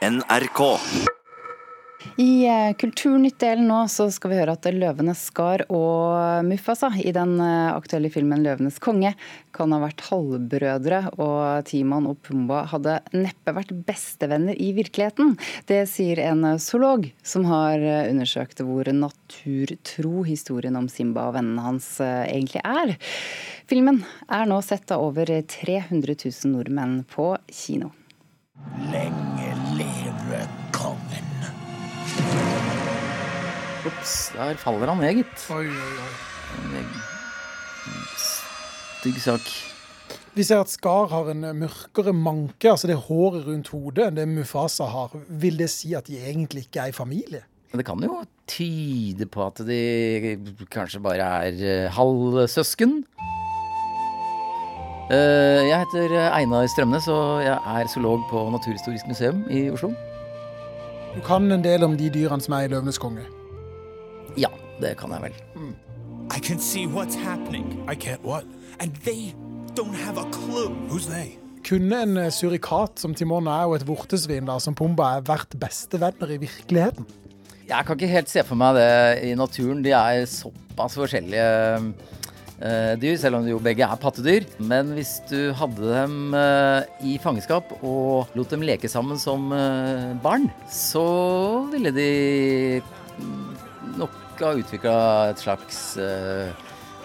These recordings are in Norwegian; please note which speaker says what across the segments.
Speaker 1: NRK.
Speaker 2: I eh, Kulturnytt-delen nå så skal vi høre at Løvenes Skar og Mufasa i den eh, aktuelle filmen 'Løvenes konge' kan ha vært halvbrødre, og Timon og Pumba hadde neppe vært bestevenner i virkeligheten. Det sier en zoolog som har eh, undersøkt hvor naturtro historien om Simba og vennene hans egentlig er. Filmen er nå sett av over 300 000 nordmenn på kino.
Speaker 3: Lenge kongen.
Speaker 4: Ops, der faller han ned, gitt.
Speaker 5: Oi, oi, oi.
Speaker 4: Stygg sak.
Speaker 5: Vi ser at Skar har en mørkere manke, altså det håret rundt hodet, enn det Mufasa har. Vil det si at de egentlig ikke er i familie?
Speaker 4: Men det kan jo tyde på at de kanskje bare er eh, halvsøsken. Eh, Jeg heter Einar Strømnes, og jeg er zoolog på Naturhistorisk museum i Oslo.
Speaker 5: Du kan en del om de dyrene som er i Løvenes konge.
Speaker 4: Ja, det kan jeg vel.
Speaker 3: I can see what's happening.
Speaker 6: I can't what?
Speaker 3: And they don't have a clue.
Speaker 6: Who's they?
Speaker 5: Kunne en eh, surikat som Timon er, og et vortesvin da, som Pumba er, vært bestevenner i virkeligheten?
Speaker 4: Jeg kan ikke helt se for meg det i naturen. De er såpass forskjellige dyr, selv om de jo begge er pattedyr. Men hvis du hadde dem eh, i fangenskap og lot dem leke sammen som eh, barn, så ville de mm, nok ha utvikla et slags eh,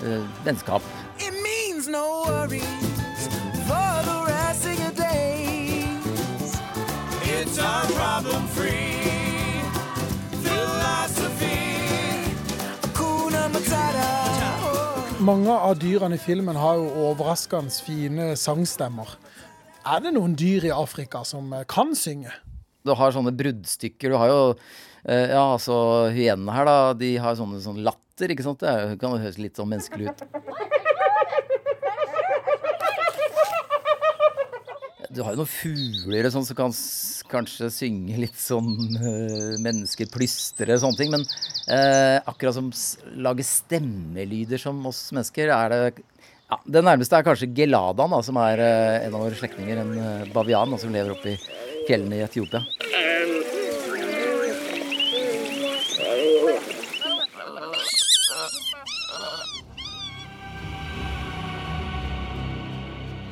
Speaker 4: eh, vennskap.
Speaker 3: It means no worries
Speaker 5: Mange av dyrene i filmen har jo overraskende fine sangstemmer. Er det noen dyr i Afrika som eh, kan synge?
Speaker 4: Du har sånne bruddstykker. Du har jo eh, Ja, altså hyenene her, da. De har sånne, sånn latter, ikke sant. Det kan høres litt sånn menneskelig ut. Du har jo noen fugler sånn som kan kanskje synge litt sånn uh, mennesker plystre og sånne ting. Men eh, akkurat som lager lage stemmelyder som oss mennesker, er det ja, Det nærmeste er kanskje geladaen, da, som er eh, en av våre slektninger. En bavian da, som lever oppe i fjellene i Etiopia.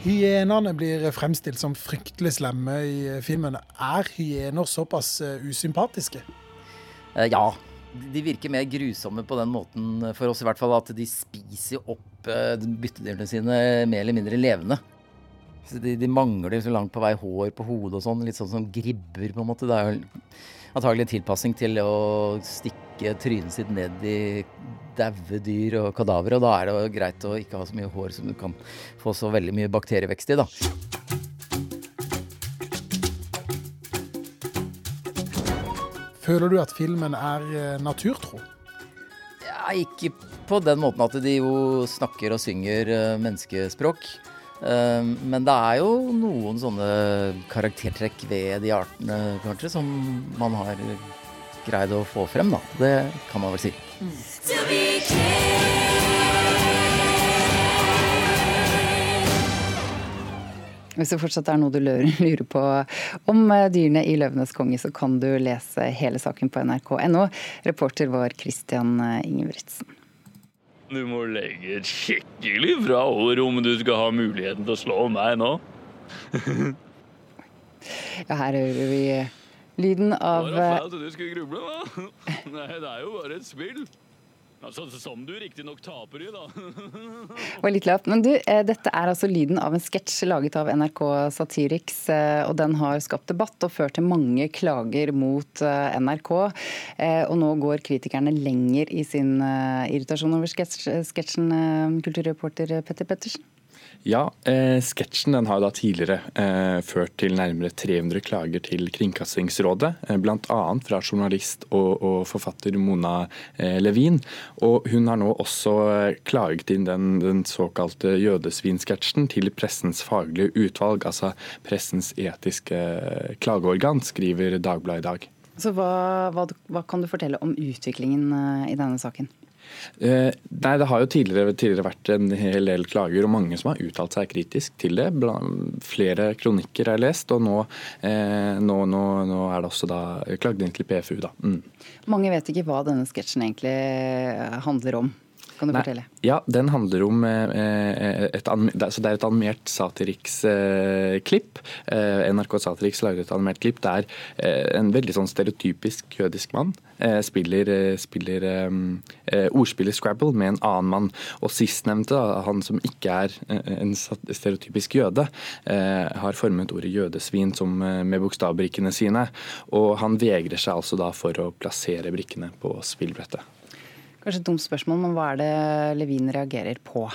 Speaker 5: Hyenene blir fremstilt som fryktelig slemme i filmen. Er hyener såpass eh, usympatiske?
Speaker 4: Eh, ja. De virker mer grusomme på den måten for oss, i hvert fall. At de spiser opp eh, byttedyrene sine mer eller mindre levende. De, de mangler så langt på vei hår på hodet og sånn. Litt sånn som gribber, på en måte. Det er jo antagelig en tilpasning til å stikke trynet sitt ned i daue dyr og kadavere. Og da er det jo greit å ikke ha så mye hår som du kan få så veldig mye bakterievekst i, da.
Speaker 5: Føler du at filmen er eh, naturtro?
Speaker 4: Ja, ikke på den måten at de jo snakker og synger eh, menneskespråk. Eh, men det er jo noen sånne karaktertrekk ved de artene, kanskje, som man har greid å få frem, da. Det kan man vel si.
Speaker 2: Hvis det fortsatt er noe du lurer lurer på om eh, dyrene i 'Løvenes konge', så kan du lese hele saken på nrk.no. Reporter vår Christian eh, Ingebrigtsen.
Speaker 7: Du må legge et skikkelig fra ord om du skal ha muligheten til å slå meg nå.
Speaker 2: Ja, her hører vi lyden av
Speaker 7: Var det
Speaker 2: eh,
Speaker 7: flaut at du skulle gruble, da? Nei, det er jo bare et spill. Altså, som du riktignok taper i, da.
Speaker 2: var litt lavt. Men du, eh, dette er altså lyden av en sketsj laget av NRK Satiriks, eh, og den har skapt debatt og ført til mange klager mot NRK. Og nå går kritikerne lenger i sin irritasjon over sketsjen, kulturreporter Petter Pettersen.
Speaker 8: Ja, eh, sketsjen den har da tidligere eh, ført til nærmere 300 klager til Kringkastingsrådet, eh, bl.a. fra journalist og, og forfatter Mona eh, Levin. Og hun har nå også eh, klaget inn den, den såkalte jødesvinsketsjen til Pressens faglige utvalg, altså pressens etiske eh, klageorgan, skriver Dagbladet i dag.
Speaker 2: Så hva, hva, hva kan du fortelle om utviklingen eh, i denne saken?
Speaker 8: Eh, nei, Det har jo tidligere, tidligere, vært en hel del klager og mange som har uttalt seg kritisk til det. Flere kronikker er lest, og nå, eh, nå, nå, nå er det også da klagd inn til PFU. da. Mm.
Speaker 2: Mange vet ikke hva denne sketsjen egentlig handler om. Kan du Nei, fortelle?
Speaker 8: Ja, den handler om eh, eh et, så det er et animert Satiriks-klipp. Eh, NRK Satiriks lager et animert klipp der en veldig sånn stereotypisk jødisk mann spiller, spiller ordspiller Scrabble med en annen mann. Og sistnevnte, han som ikke er en stereotypisk jøde, har formet ordet jødesvin som, med bokstavbrikkene sine. Og han vegrer seg altså da for å plassere brikkene på spillbrettet.
Speaker 2: Kanskje et dumt spørsmål, men hva er det Levin reagerer på?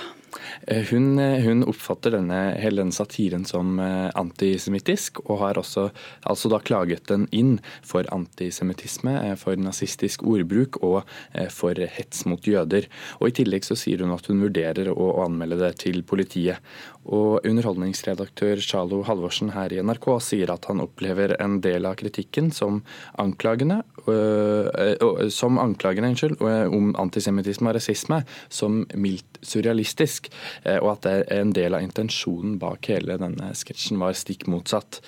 Speaker 8: Eh, hun, eh, hun, oppfatter denne, hele denne satiren som eh, antisemittisk, og har også altså da klaget den inn for antisemittisme, for nazistisk ordbruk og for hets mot jøder. Og I tillegg så sier hun at hun vurderer å, å anmelde det til politiet. Og Underholdningsredaktør Charlo Halvorsen her i NRK sier at han opplever en del av kritikken som anklagene, øh, som anklagene unnskyld, om antisemittisme og rasisme som mildt surrealistisk. Øh, og at en del av intensjonen bak hele denne sketsjen var stikk motsatt.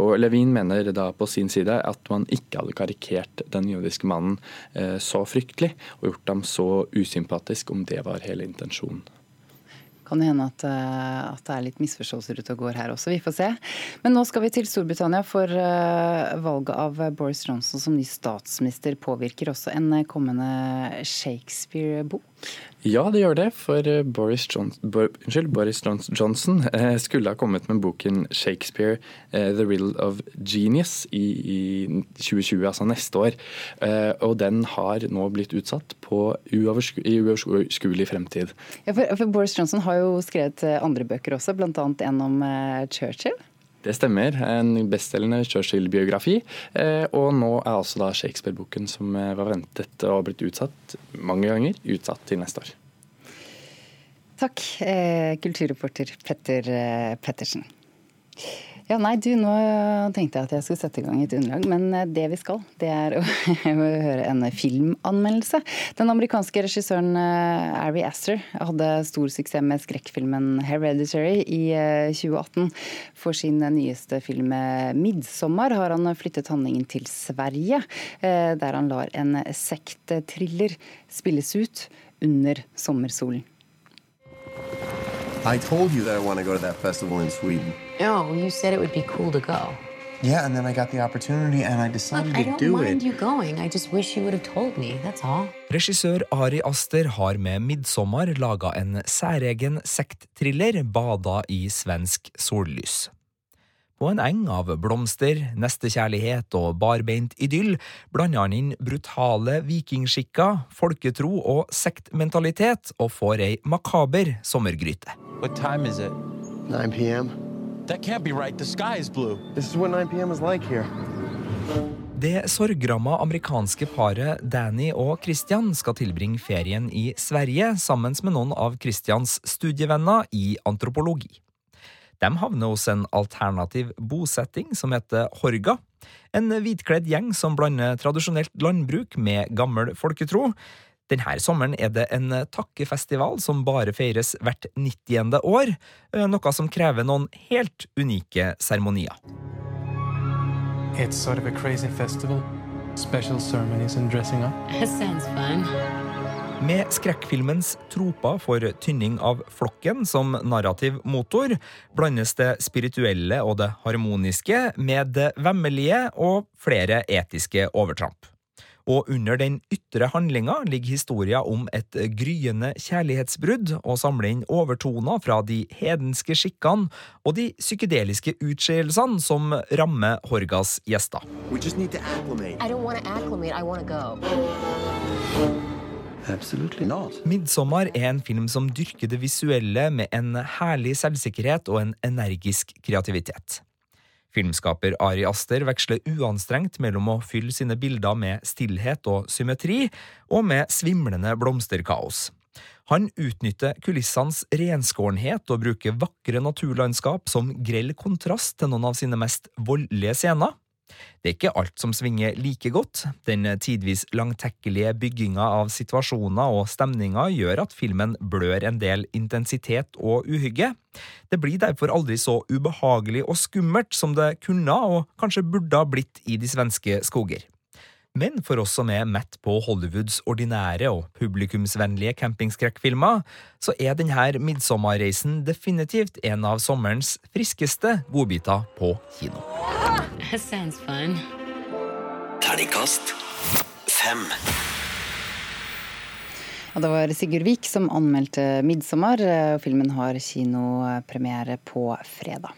Speaker 8: Og Levin mener da på sin side at man ikke hadde karikert den jødiske mannen øh, så fryktelig og gjort ham så usympatisk om det var hele intensjonen
Speaker 2: kan det hende at, eh, at, det er litt misforståelser ute og går her også. Vi får se. Men nå skal vi til Storbritannia, for valget av Boris Johnson som ny statsminister påvirker også en kommende Shakespeare-bok.
Speaker 8: Ja, det gjør det. For eh, Boris, Johnson, unnskyld, Boris Johnson skulle ha kommet med boken 'Shakespeare The Riddle of Genius' i, i 2020, altså neste år. Og den har nå blitt utsatt uoversku, i uoverskuelig fremtid.
Speaker 2: Ja, for, for Boris Johnson har jo skrevet andre bøker også, bl.a. en om Churchill.
Speaker 8: Det stemmer. En bestselgende Churchill-biografi. Eh, og nå er altså da Shakespeare-boken som eh, var ventet og blitt utsatt mange ganger, utsatt til neste år.
Speaker 2: Takk, eh, kulturreporter Petter Pettersen. Ja, nei, du, Nå tenkte jeg at jeg skulle sette i gang et underlag, men eh, det vi skal, det er å høre en filmanmeldelse. Den amerikanske regissøren eh, Ari Aster hadde stor suksess med skrekkfilmen 'Hereditary' i 2018. Eh, For sin nyeste film 'Midtsommer' har han flyttet handlingen til Sverige, der han lar en sekttriller spilles ut under sommersolen.
Speaker 1: I told you that I want to go to that festival in Sweden.
Speaker 6: No, you said it would be cool to go.
Speaker 1: Yeah, and then I got the opportunity and I decided
Speaker 6: Look, I
Speaker 1: to do
Speaker 6: mind
Speaker 1: it.
Speaker 6: you going. I just wish you would have told me. That's all.
Speaker 9: Regissør Ari Aster har med 'Midtsommer' laga en særegen sektthriller bada i svensk sollys. På en eng av blomster, nestekjærlighet og barbeint idyll blander han inn brutale vikingskikker, folketro og sektmentalitet og får ei makaber sommergryte.
Speaker 10: What time is it?
Speaker 1: 9 p.m.
Speaker 10: That can't be right. The sky is blue.
Speaker 1: This is what 9 p.m. is like here.
Speaker 9: Det sorgramma amerikanske paret Danny og Christian skal tilbringe ferien i Sverige sammen med noen av Christians studievenner i antropologi. De havner hos en alternativ bosetting som heter Horga. En hvitkledd gjeng som blander tradisjonelt landbruk med gammel folketro. Denne sommeren er det en takkefestival som bare feires hvert 90. år, eh, noe som krever noen helt unike seremonier.
Speaker 11: It's sort of a crazy festival. Special ceremonies and dressing up.
Speaker 6: That sounds fun.
Speaker 9: Med skrekkfilmens troper for tynning av flokken som narrativ motor, blandes det spirituelle og det harmoniske med det vemmelige og flere etiske overtramp. Og under den ytre handlinga ligger historia om et gryende kjærlighetsbrudd, og samler inn overtoner fra de hedenske skikkene og de psykedeliske utskeielsene som rammer Horgas gjester.
Speaker 1: We just need to acclimate.
Speaker 6: I don't want to acclimate. I want to go.
Speaker 9: 'Midtsommer' er en film som dyrker det visuelle med en herlig selvsikkerhet og en energisk kreativitet. Filmskaper Ari Aster veksler uanstrengt mellom å fylle sine bilder med stillhet og symmetri, og med svimlende blomsterkaos. Han utnytter kulissenes renskårenhet og bruker vakre naturlandskap som grell kontrast til noen av sine mest voldelige scener. Det er ikke alt som svinger like godt. Den tidvis langtekkelige bygginga av situasjoner og stemninger gjør at filmen blør en del intensitet og uhygge. Det blir derfor aldri så ubehagelig og skummelt som det kunne og kanskje burde ha blitt i de svenske skoger. Men for oss som er mett på Hollywoods ordinære og publikumsvennlige campingskrekkfilmer, så er denne midtsommerreisen definitivt en av sommerens friskeste godbiter på kino.
Speaker 12: Terningkast fem.
Speaker 2: Og det var Sigurd Vik som anmeldte 'Midtsommer', og filmen har kinopremiere på fredag.